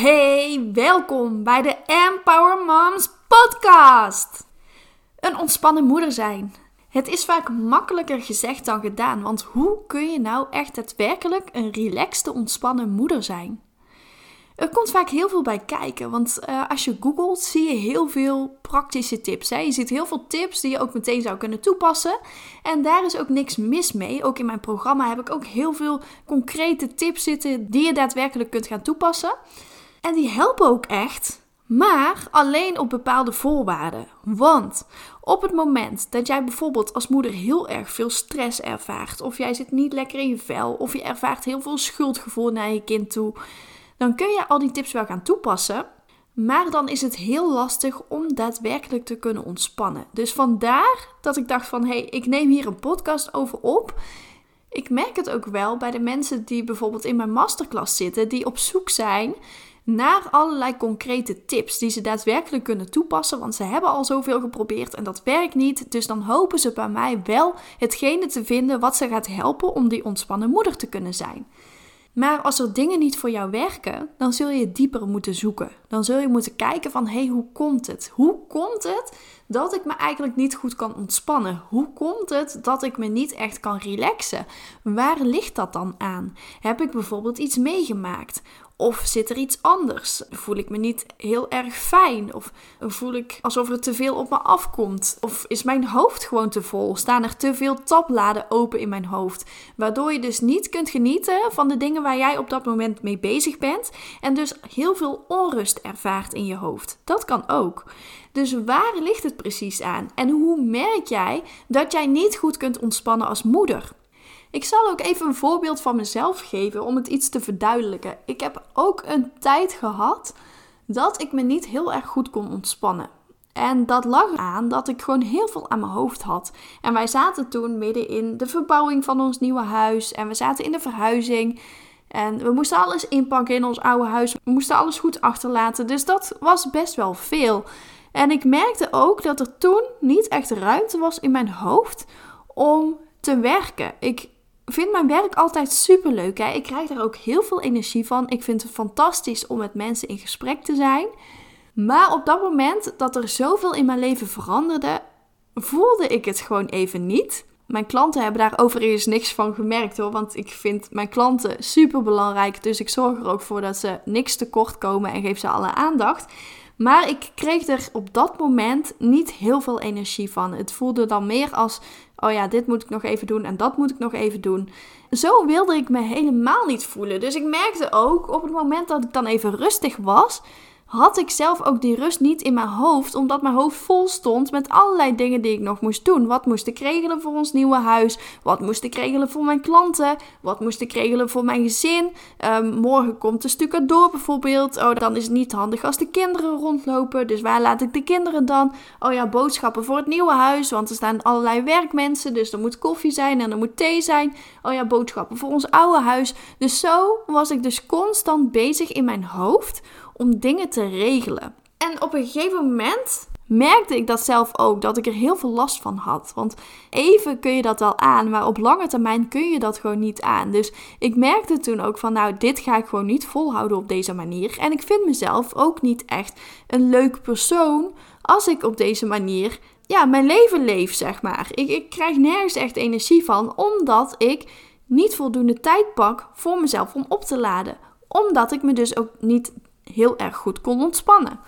Hey, welkom bij de Empower Moms podcast. Een ontspannen moeder zijn. Het is vaak makkelijker gezegd dan gedaan, want hoe kun je nou echt daadwerkelijk een relaxte, ontspannen moeder zijn? Er komt vaak heel veel bij kijken, want uh, als je googelt zie je heel veel praktische tips. Hè? Je ziet heel veel tips die je ook meteen zou kunnen toepassen. En daar is ook niks mis mee. Ook in mijn programma heb ik ook heel veel concrete tips zitten die je daadwerkelijk kunt gaan toepassen. En die helpen ook echt, maar alleen op bepaalde voorwaarden. Want op het moment dat jij bijvoorbeeld als moeder heel erg veel stress ervaart, of jij zit niet lekker in je vel, of je ervaart heel veel schuldgevoel naar je kind toe, dan kun je al die tips wel gaan toepassen. Maar dan is het heel lastig om daadwerkelijk te kunnen ontspannen. Dus vandaar dat ik dacht van hé, hey, ik neem hier een podcast over op. Ik merk het ook wel bij de mensen die bijvoorbeeld in mijn masterclass zitten, die op zoek zijn naar allerlei concrete tips die ze daadwerkelijk kunnen toepassen, want ze hebben al zoveel geprobeerd en dat werkt niet. Dus dan hopen ze bij mij wel hetgene te vinden wat ze gaat helpen om die ontspannen moeder te kunnen zijn. Maar als er dingen niet voor jou werken, dan zul je dieper moeten zoeken. Dan zul je moeten kijken van, hé, hey, hoe komt het? Hoe komt het dat ik me eigenlijk niet goed kan ontspannen? Hoe komt het dat ik me niet echt kan relaxen? Waar ligt dat dan aan? Heb ik bijvoorbeeld iets meegemaakt? Of zit er iets anders? Voel ik me niet heel erg fijn? Of voel ik alsof er te veel op me afkomt? Of is mijn hoofd gewoon te vol? Staan er te veel tabbladen open in mijn hoofd? Waardoor je dus niet kunt genieten van de dingen waar jij op dat moment mee bezig bent. En dus heel veel onrust ervaart in je hoofd. Dat kan ook. Dus waar ligt het precies aan? En hoe merk jij dat jij niet goed kunt ontspannen als moeder? Ik zal ook even een voorbeeld van mezelf geven om het iets te verduidelijken. Ik heb ook een tijd gehad dat ik me niet heel erg goed kon ontspannen. En dat lag aan dat ik gewoon heel veel aan mijn hoofd had. En wij zaten toen midden in de verbouwing van ons nieuwe huis. En we zaten in de verhuizing. En we moesten alles inpakken in ons oude huis. We moesten alles goed achterlaten. Dus dat was best wel veel. En ik merkte ook dat er toen niet echt ruimte was in mijn hoofd om te werken. Ik vind mijn werk altijd super leuk. Ik krijg daar ook heel veel energie van. Ik vind het fantastisch om met mensen in gesprek te zijn. Maar op dat moment dat er zoveel in mijn leven veranderde, voelde ik het gewoon even niet. Mijn klanten hebben daar overigens niks van gemerkt hoor. Want ik vind mijn klanten super belangrijk. Dus ik zorg er ook voor dat ze niks tekort komen en geef ze alle aandacht. Maar ik kreeg er op dat moment niet heel veel energie van. Het voelde dan meer als: oh ja, dit moet ik nog even doen en dat moet ik nog even doen. Zo wilde ik me helemaal niet voelen. Dus ik merkte ook op het moment dat ik dan even rustig was, had ik zelf ook die rust niet in mijn hoofd, omdat mijn hoofd vol stond met allerlei dingen die ik nog moest doen. Wat moest ik regelen voor ons nieuwe huis? Wat moest ik regelen voor mijn klanten? Wat moest ik regelen voor mijn gezin? Um, morgen komt de stukken door bijvoorbeeld. Oh, dan is het niet handig als de kinderen rondlopen. Dus waar laat ik de kinderen dan? Oh ja, boodschappen voor het nieuwe huis, want er staan allerlei werkmensen. Dus er moet koffie zijn en er moet thee zijn. Oh ja, boodschappen voor ons oude huis. Dus zo was ik dus constant bezig in mijn hoofd om dingen te regelen. En op een gegeven moment merkte ik dat zelf ook, dat ik er heel veel last van had. Want even kun je dat wel aan, maar op lange termijn kun je dat gewoon niet aan. Dus ik merkte toen ook van, nou, dit ga ik gewoon niet volhouden op deze manier. En ik vind mezelf ook niet echt een leuk persoon als ik op deze manier, ja, mijn leven leef, zeg maar. Ik, ik krijg nergens echt energie van, omdat ik niet voldoende tijd pak voor mezelf om op te laden. Omdat ik me dus ook niet heel erg goed kon ontspannen.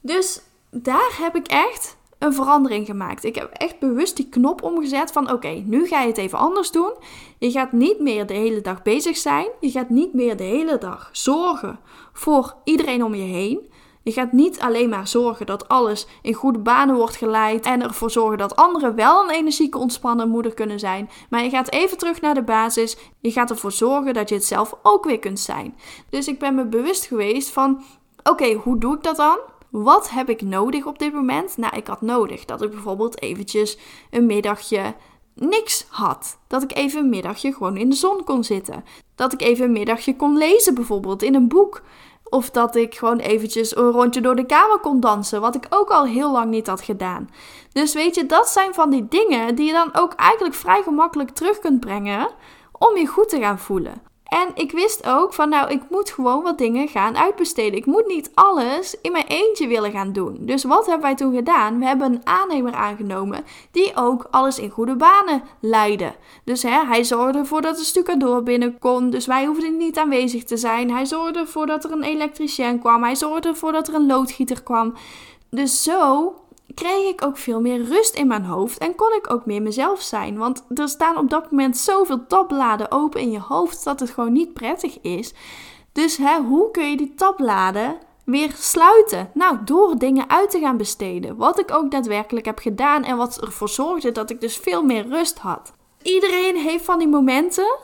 Dus daar heb ik echt een verandering gemaakt. Ik heb echt bewust die knop omgezet van oké, nu ga je het even anders doen. Je gaat niet meer de hele dag bezig zijn. Je gaat niet meer de hele dag zorgen voor iedereen om je heen. Je gaat niet alleen maar zorgen dat alles in goede banen wordt geleid en ervoor zorgen dat anderen wel een energieke, ontspannen moeder kunnen zijn. Maar je gaat even terug naar de basis. Je gaat ervoor zorgen dat je het zelf ook weer kunt zijn. Dus ik ben me bewust geweest van: oké, hoe doe ik dat dan? Wat heb ik nodig op dit moment? Nou, ik had nodig dat ik bijvoorbeeld eventjes een middagje niks had. Dat ik even een middagje gewoon in de zon kon zitten. Dat ik even een middagje kon lezen, bijvoorbeeld in een boek. Of dat ik gewoon eventjes een rondje door de kamer kon dansen, wat ik ook al heel lang niet had gedaan. Dus weet je, dat zijn van die dingen die je dan ook eigenlijk vrij gemakkelijk terug kunt brengen om je goed te gaan voelen. En ik wist ook van, nou, ik moet gewoon wat dingen gaan uitbesteden. Ik moet niet alles in mijn eentje willen gaan doen. Dus wat hebben wij toen gedaan? We hebben een aannemer aangenomen die ook alles in goede banen leidde. Dus hè, hij zorgde ervoor dat de stucadoor binnen kon. Dus wij hoefden niet aanwezig te zijn. Hij zorgde ervoor dat er een elektricien kwam. Hij zorgde ervoor dat er een loodgieter kwam. Dus zo kreeg ik ook veel meer rust in mijn hoofd en kon ik ook meer mezelf zijn. Want er staan op dat moment zoveel tabbladen open in je hoofd dat het gewoon niet prettig is. Dus hè, hoe kun je die tabbladen weer sluiten? Nou, door dingen uit te gaan besteden. Wat ik ook daadwerkelijk heb gedaan en wat ervoor zorgde dat ik dus veel meer rust had. Iedereen heeft van die momenten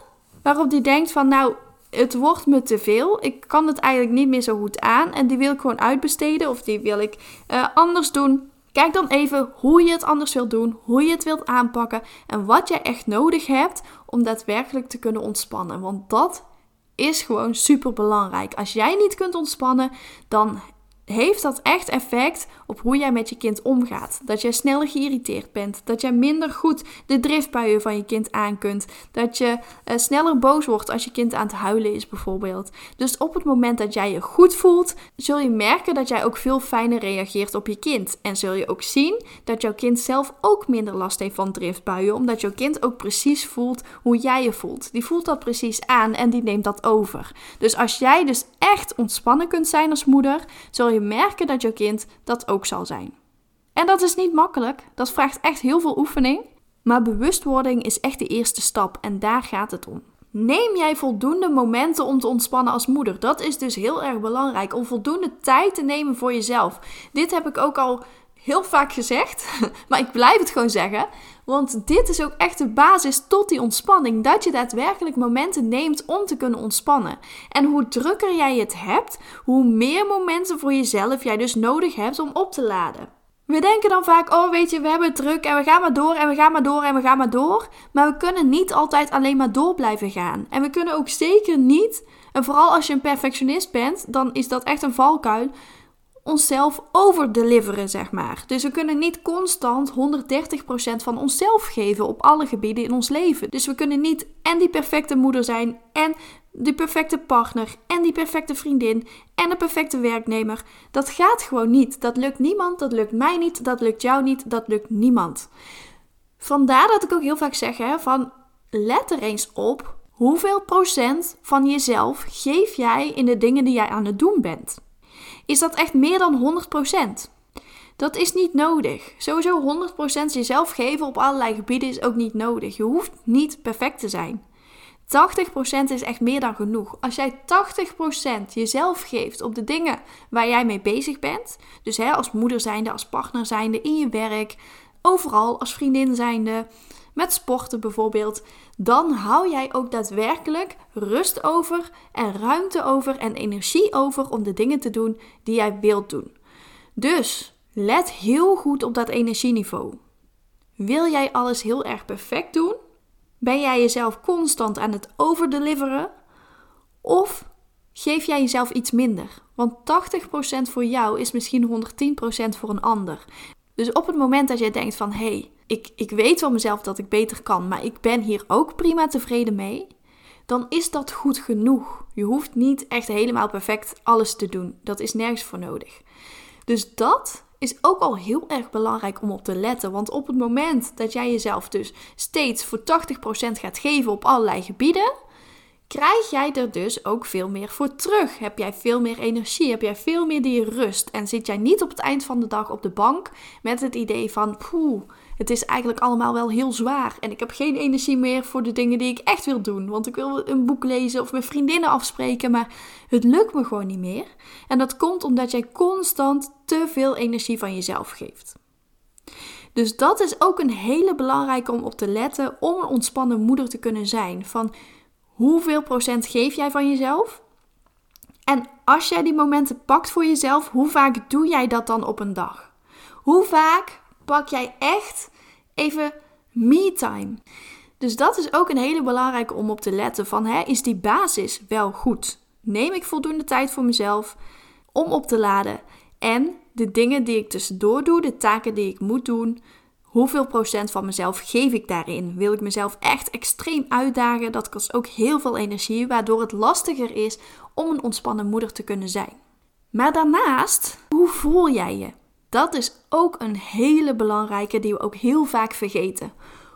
waarop die denkt van nou, het wordt me te veel. Ik kan het eigenlijk niet meer zo goed aan. En die wil ik gewoon uitbesteden. Of die wil ik uh, anders doen. Kijk dan even hoe je het anders wilt doen, hoe je het wilt aanpakken en wat je echt nodig hebt om daadwerkelijk te kunnen ontspannen. Want dat is gewoon super belangrijk. Als jij niet kunt ontspannen, dan heeft dat echt effect op hoe jij met je kind omgaat. Dat jij sneller geïrriteerd bent. Dat jij minder goed de driftbuien van je kind aan kunt. Dat je uh, sneller boos wordt als je kind aan het huilen is, bijvoorbeeld. Dus op het moment dat jij je goed voelt, zul je merken dat jij ook veel fijner reageert op je kind. En zul je ook zien dat jouw kind zelf ook minder last heeft van driftbuien, omdat jouw kind ook precies voelt hoe jij je voelt. Die voelt dat precies aan en die neemt dat over. Dus als jij dus echt ontspannen kunt zijn als moeder, zul je merken dat jouw kind dat ook zal zijn. En dat is niet makkelijk, dat vraagt echt heel veel oefening. Maar bewustwording is echt de eerste stap en daar gaat het om. Neem jij voldoende momenten om te ontspannen als moeder? Dat is dus heel erg belangrijk om voldoende tijd te nemen voor jezelf. Dit heb ik ook al heel vaak gezegd, maar ik blijf het gewoon zeggen. Want dit is ook echt de basis tot die ontspanning. Dat je daadwerkelijk momenten neemt om te kunnen ontspannen. En hoe drukker jij het hebt, hoe meer momenten voor jezelf jij dus nodig hebt om op te laden. We denken dan vaak, oh weet je, we hebben het druk en we gaan maar door en we gaan maar door en we gaan maar door. Maar we kunnen niet altijd alleen maar door blijven gaan. En we kunnen ook zeker niet, en vooral als je een perfectionist bent, dan is dat echt een valkuil onszelf overdeliveren, zeg maar. Dus we kunnen niet constant 130% van onszelf geven op alle gebieden in ons leven. Dus we kunnen niet en die perfecte moeder zijn en de perfecte partner en die perfecte vriendin en de perfecte werknemer. Dat gaat gewoon niet. Dat lukt niemand, dat lukt mij niet, dat lukt jou niet, dat lukt niemand. Vandaar dat ik ook heel vaak zeg hè, van let er eens op hoeveel procent van jezelf geef jij in de dingen die jij aan het doen bent is dat echt meer dan 100%. Dat is niet nodig. Sowieso 100% jezelf geven op allerlei gebieden is ook niet nodig. Je hoeft niet perfect te zijn. 80% is echt meer dan genoeg. Als jij 80% jezelf geeft op de dingen waar jij mee bezig bent, dus hè, als moeder zijnde, als partner zijnde, in je werk, overal, als vriendin zijnde, met sporten bijvoorbeeld, dan hou jij ook daadwerkelijk rust over en ruimte over en energie over om de dingen te doen die jij wilt doen. Dus let heel goed op dat energieniveau. Wil jij alles heel erg perfect doen? Ben jij jezelf constant aan het overdeliveren? Of geef jij jezelf iets minder? Want 80% voor jou is misschien 110% voor een ander. Dus op het moment dat jij denkt van hé, hey, ik, ik weet van mezelf dat ik beter kan, maar ik ben hier ook prima tevreden mee, dan is dat goed genoeg. Je hoeft niet echt helemaal perfect alles te doen. Dat is nergens voor nodig. Dus dat is ook al heel erg belangrijk om op te letten. Want op het moment dat jij jezelf dus steeds voor 80% gaat geven op allerlei gebieden, krijg jij er dus ook veel meer voor terug. Heb jij veel meer energie, heb jij veel meer die rust. En zit jij niet op het eind van de dag op de bank met het idee van, poeh, het is eigenlijk allemaal wel heel zwaar. En ik heb geen energie meer voor de dingen die ik echt wil doen. Want ik wil een boek lezen of met vriendinnen afspreken, maar het lukt me gewoon niet meer. En dat komt omdat jij constant te veel energie van jezelf geeft. Dus dat is ook een hele belangrijke om op te letten om een ontspannen moeder te kunnen zijn. Van hoeveel procent geef jij van jezelf? En als jij die momenten pakt voor jezelf, hoe vaak doe jij dat dan op een dag? Hoe vaak pak jij echt even me-time. Dus dat is ook een hele belangrijke om op te letten van hè, is die basis wel goed? Neem ik voldoende tijd voor mezelf om op te laden? En de dingen die ik tussendoor doe, de taken die ik moet doen, Hoeveel procent van mezelf geef ik daarin? Wil ik mezelf echt extreem uitdagen? Dat kost ook heel veel energie, waardoor het lastiger is om een ontspannen moeder te kunnen zijn. Maar daarnaast, hoe voel jij je? Dat is ook een hele belangrijke die we ook heel vaak vergeten.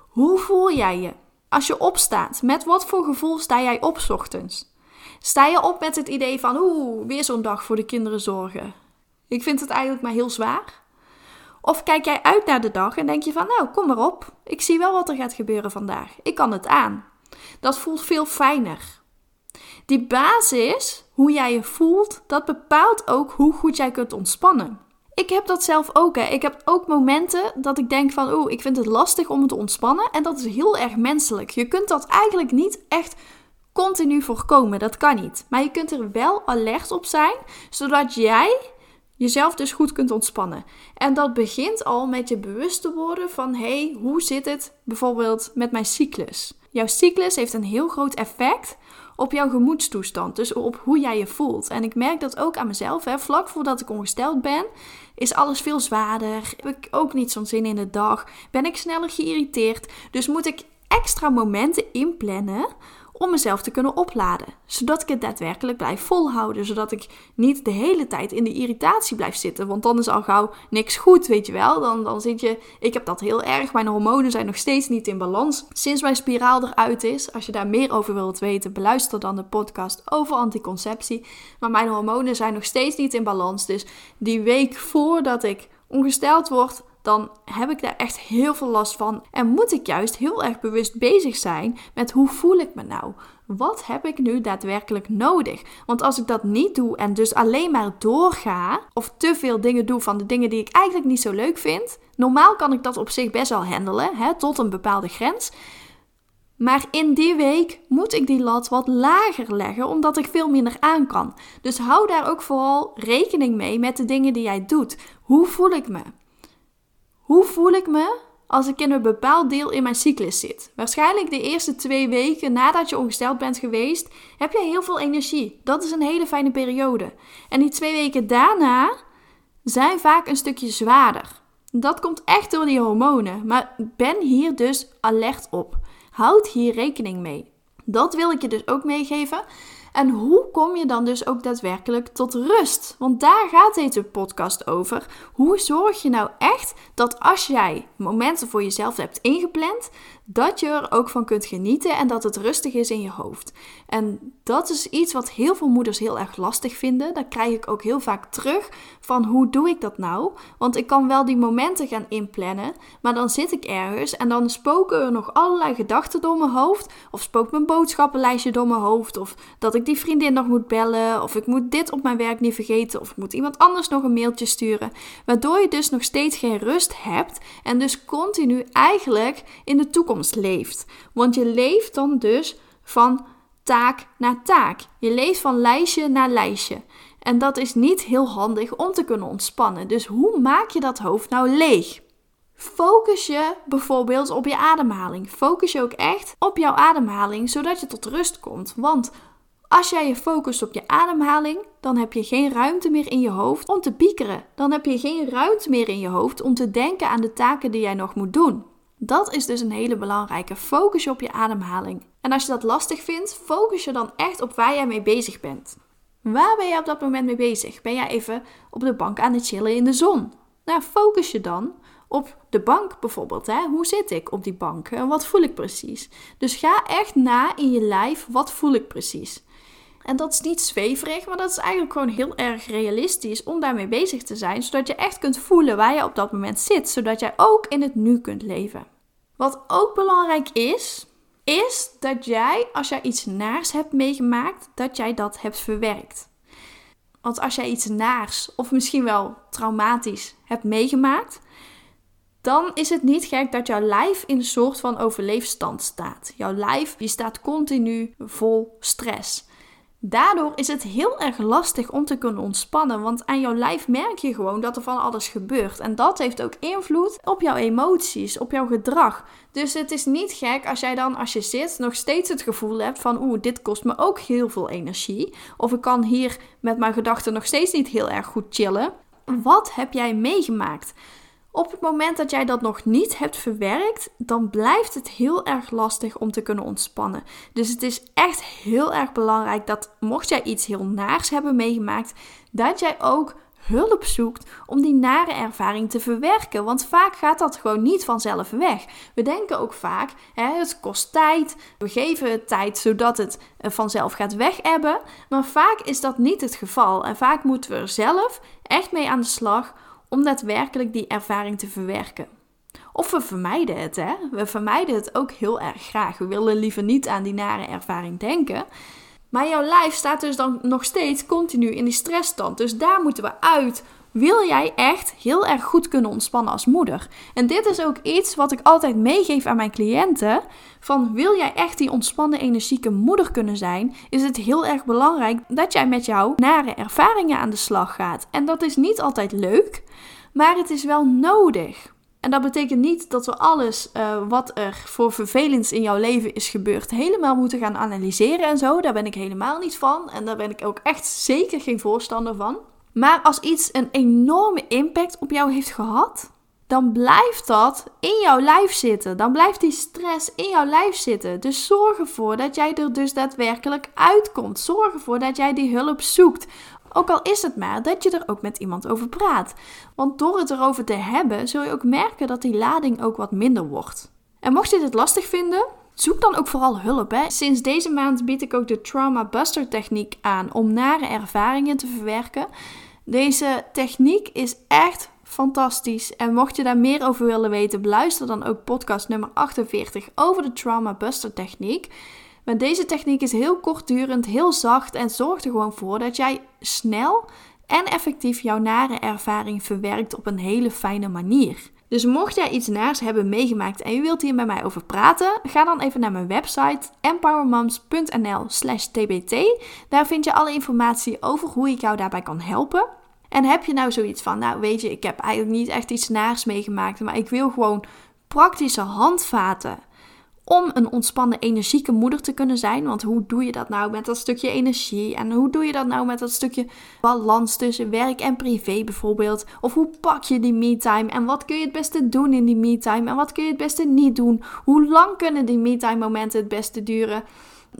Hoe voel jij je? Als je opstaat, met wat voor gevoel sta jij op ochtends? Sta je op met het idee van, oeh, weer zo'n dag voor de kinderen zorgen? Ik vind het eigenlijk maar heel zwaar. Of kijk jij uit naar de dag en denk je van, nou, kom maar op. Ik zie wel wat er gaat gebeuren vandaag. Ik kan het aan. Dat voelt veel fijner. Die basis, hoe jij je voelt, dat bepaalt ook hoe goed jij kunt ontspannen. Ik heb dat zelf ook. Hè. Ik heb ook momenten dat ik denk van, oeh, ik vind het lastig om te ontspannen. En dat is heel erg menselijk. Je kunt dat eigenlijk niet echt continu voorkomen. Dat kan niet. Maar je kunt er wel alert op zijn, zodat jij jezelf dus goed kunt ontspannen. En dat begint al met je bewust te worden van, hey, hoe zit het bijvoorbeeld met mijn cyclus? Jouw cyclus heeft een heel groot effect op jouw gemoedstoestand. Dus op hoe jij je voelt. En ik merk dat ook aan mezelf. Hè. Vlak voordat ik ongesteld ben, is alles veel zwaarder. Heb ik ook niet zo'n zin in de dag. Ben ik sneller geïrriteerd. Dus moet ik extra momenten inplannen om mezelf te kunnen opladen. Zodat ik het daadwerkelijk blijf volhouden. Zodat ik niet de hele tijd in de irritatie blijf zitten. Want dan is al gauw niks goed, weet je wel. Dan, dan zit je. Ik heb dat heel erg. Mijn hormonen zijn nog steeds niet in balans. Sinds mijn spiraal eruit is. Als je daar meer over wilt weten, beluister dan de podcast over anticonceptie. Maar mijn hormonen zijn nog steeds niet in balans. Dus die week voordat ik ongesteld word, dan heb ik daar echt heel veel last van. En moet ik juist heel erg bewust bezig zijn met hoe voel ik me nou? Wat heb ik nu daadwerkelijk nodig? Want als ik dat niet doe en dus alleen maar doorga, of te veel dingen doe van de dingen die ik eigenlijk niet zo leuk vind, normaal kan ik dat op zich best wel handelen, hè, tot een bepaalde grens. Maar in die week moet ik die lat wat lager leggen, omdat ik veel minder aan kan. Dus hou daar ook vooral rekening mee met de dingen die jij doet. Hoe voel ik me? Hoe voel ik me als ik in een bepaald deel in mijn cyclus zit? Waarschijnlijk de eerste twee weken nadat je ongesteld bent geweest, heb je heel veel energie. Dat is een hele fijne periode. En die twee weken daarna zijn vaak een stukje zwaarder. Dat komt echt door die hormonen. Maar ben hier dus alert op. Houd hier rekening mee. Dat wil ik je dus ook meegeven. En hoe kom je dan dus ook daadwerkelijk tot rust? Want daar gaat deze podcast over. Hoe zorg je nou echt dat als jij momenten voor jezelf hebt ingepland, dat je er ook van kunt genieten en dat het rustig is in je hoofd. En dat is iets wat heel veel moeders heel erg lastig vinden. Dat krijg ik ook heel vaak terug van hoe doe ik dat nou? Want ik kan wel die momenten gaan inplannen, maar dan zit ik ergens en dan spoken er nog allerlei gedachten door mijn hoofd. Of spookt mijn boodschappenlijstje door mijn hoofd. Of dat ik die vriendin nog moet bellen. Of ik moet dit op mijn werk niet vergeten. Of ik moet iemand anders nog een mailtje sturen. Waardoor je dus nog steeds geen rust hebt en dus continu eigenlijk in de toekomst leeft. Want je leeft dan dus van taak naar taak. Je leeft van lijstje naar lijstje. En dat is niet heel handig om te kunnen ontspannen. Dus hoe maak je dat hoofd nou leeg? Focus je bijvoorbeeld op je ademhaling. Focus je ook echt op jouw ademhaling, zodat je tot rust komt. Want als jij je focust op je ademhaling, dan heb je geen ruimte meer in je hoofd om te piekeren. Dan heb je geen ruimte meer in je hoofd om te denken aan de taken die jij nog moet doen. Dat is dus een hele belangrijke. Focus je op je ademhaling. En als je dat lastig vindt, focus je dan echt op waar jij mee bezig bent. Waar ben je op dat moment mee bezig? Ben jij even op de bank aan het chillen in de zon? Nou, focus je dan op de bank bijvoorbeeld. Hè? Hoe zit ik op die bank en wat voel ik precies? Dus ga echt na in je lijf, wat voel ik precies? En dat is niet zweverig, maar dat is eigenlijk gewoon heel erg realistisch om daarmee bezig te zijn, zodat je echt kunt voelen waar je op dat moment zit, zodat jij ook in het nu kunt leven. Wat ook belangrijk is, is dat jij, als jij iets naars hebt meegemaakt, dat jij dat hebt verwerkt. Want als jij iets naars of misschien wel traumatisch hebt meegemaakt, dan is het niet gek dat jouw lijf in een soort van overleefstand staat. Jouw lijf die staat continu vol stress. Daardoor is het heel erg lastig om te kunnen ontspannen, want aan jouw lijf merk je gewoon dat er van alles gebeurt. En dat heeft ook invloed op jouw emoties, op jouw gedrag. Dus het is niet gek als jij dan, als je zit, nog steeds het gevoel hebt van oeh, dit kost me ook heel veel energie. Of ik kan hier met mijn gedachten nog steeds niet heel erg goed chillen. Wat heb jij meegemaakt? Op het moment dat jij dat nog niet hebt verwerkt, dan blijft het heel erg lastig om te kunnen ontspannen. Dus het is echt heel erg belangrijk dat mocht jij iets heel naars hebben meegemaakt, dat jij ook hulp zoekt om die nare ervaring te verwerken. Want vaak gaat dat gewoon niet vanzelf weg. We denken ook vaak, hè, het kost tijd. We geven het tijd zodat het eh, vanzelf gaat wegebben. Maar vaak is dat niet het geval. En vaak moeten we er zelf echt mee aan de slag om daadwerkelijk die ervaring te verwerken. Of we vermijden het, hè? We vermijden het ook heel erg graag. We willen liever niet aan die nare ervaring denken. Maar jouw lijf staat dus dan nog steeds continu in die stressstand. Dus daar moeten we uit. Wil jij echt heel erg goed kunnen ontspannen als moeder? En dit is ook iets wat ik altijd meegeef aan mijn cliënten. Van wil jij echt die ontspannen, energieke moeder kunnen zijn? Is het heel erg belangrijk dat jij met jouw nare ervaringen aan de slag gaat. En dat is niet altijd leuk, maar het is wel nodig. En dat betekent niet dat we alles uh, wat er voor vervelends in jouw leven is gebeurd helemaal moeten gaan analyseren en zo. Daar ben ik helemaal niet van. En daar ben ik ook echt zeker geen voorstander van. Maar als iets een enorme impact op jou heeft gehad, dan blijft dat in jouw lijf zitten. Dan blijft die stress in jouw lijf zitten. Dus zorg ervoor dat jij er dus daadwerkelijk uitkomt. Zorg ervoor dat jij die hulp zoekt. Ook al is het maar dat je er ook met iemand over praat. Want door het erover te hebben, zul je ook merken dat die lading ook wat minder wordt. En mocht je dit lastig vinden, zoek dan ook vooral hulp. Hè. Sinds deze maand bied ik ook de Trauma Buster techniek aan om nare ervaringen te verwerken. Deze techniek is echt fantastisch. En mocht je daar meer over willen weten, beluister dan ook podcast nummer 48 over de Trauma Buster techniek. Maar deze techniek is heel kortdurend, heel zacht en zorgt er gewoon voor dat jij snel en effectief jouw nare ervaring verwerkt op een hele fijne manier. Dus mocht jij iets naars hebben meegemaakt en je wilt hier met mij over praten, ga dan even naar mijn website empowermoms.nl/tbt. Daar vind je alle informatie over hoe ik jou daarbij kan helpen. En heb je nou zoiets van, nou weet je, ik heb eigenlijk niet echt iets naars meegemaakt, maar ik wil gewoon praktische handvaten om een ontspannen, energieke moeder te kunnen zijn. Want hoe doe je dat nou met dat stukje energie? En hoe doe je dat nou met dat stukje balans tussen werk en privé bijvoorbeeld? Of hoe pak je die me-time? En wat kun je het beste doen in die me-time? En wat kun je het beste niet doen? Hoe lang kunnen die me-time momenten het beste duren?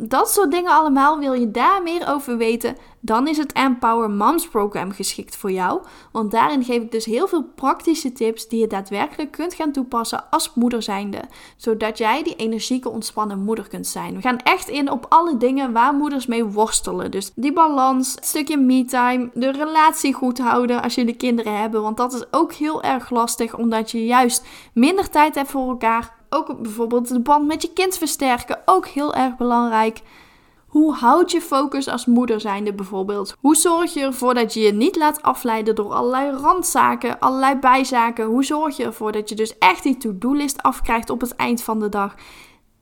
Dat soort dingen allemaal, wil je daar meer over weten, dan is het Empower Moms Program geschikt voor jou. Want daarin geef ik dus heel veel praktische tips die je daadwerkelijk kunt gaan toepassen als moeder zijnde. Zodat jij die energieke, ontspannen moeder kunt zijn. We gaan echt in op alle dingen waar moeders mee worstelen. Dus die balans, het stukje me-time, de relatie goed houden als jullie kinderen hebben. Want dat is ook heel erg lastig, omdat je juist minder tijd hebt voor elkaar ook bijvoorbeeld de band met je kind versterken. Ook heel erg belangrijk. Hoe houd je focus als moeder zijnde bijvoorbeeld? Hoe zorg je ervoor dat je je niet laat afleiden door allerlei randzaken, allerlei bijzaken? Hoe zorg je ervoor dat je dus echt die to-do-list afkrijgt op het eind van de dag?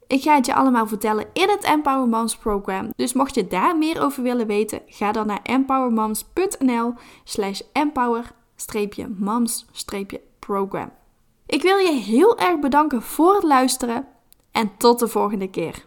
Ik ga het je allemaal vertellen in het Empower Moms program. Dus mocht je daar meer over willen weten, ga dan naar empowermoms.nl slash empower-moms-program. Ik wil je heel erg bedanken voor het luisteren en tot de volgende keer.